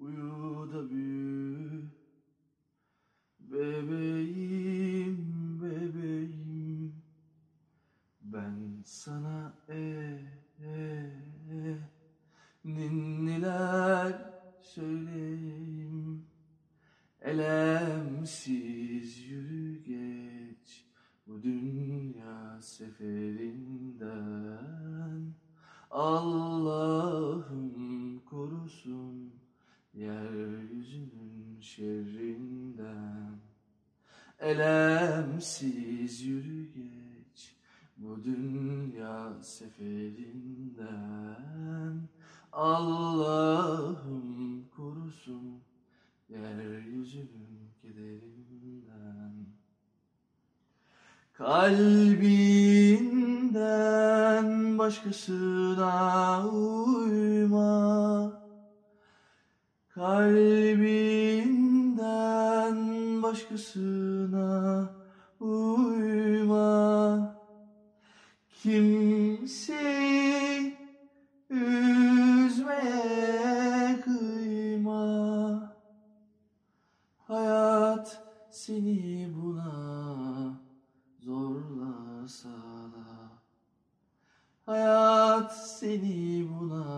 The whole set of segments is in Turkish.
Uyu da Bebeğim, bebeğim. Ben sana e, e, e Ninniler söyleyeyim. Elemsiz yürü geç Bu dünya seferinden. Allah'ım korusun Yeryüzünün şerrinden Elemsiz yürü geç Bu dünya seferinden. Allah'ım korusun Yeryüzünün kederinden. Kalbinden başkasına uyma. Kalbinden başkasına uyma. Kimseyi üzmeye kıyma. Hayat seni buna zorlasa da Hayat seni buna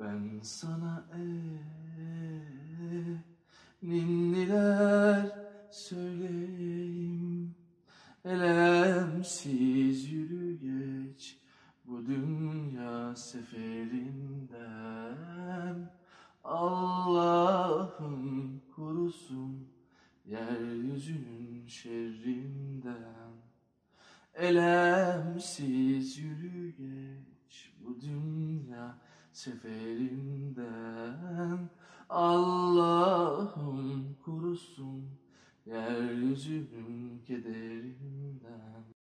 Ben sana e, ninniler söyleyeyim. Elemsiz yürü geç bu dünya seferinden. Allah'ım korusun yeryüzünün şerrinden. Elemsiz yürü geç bu dünya seferimden Allah'ım kurusun yeryüzüm kederinden.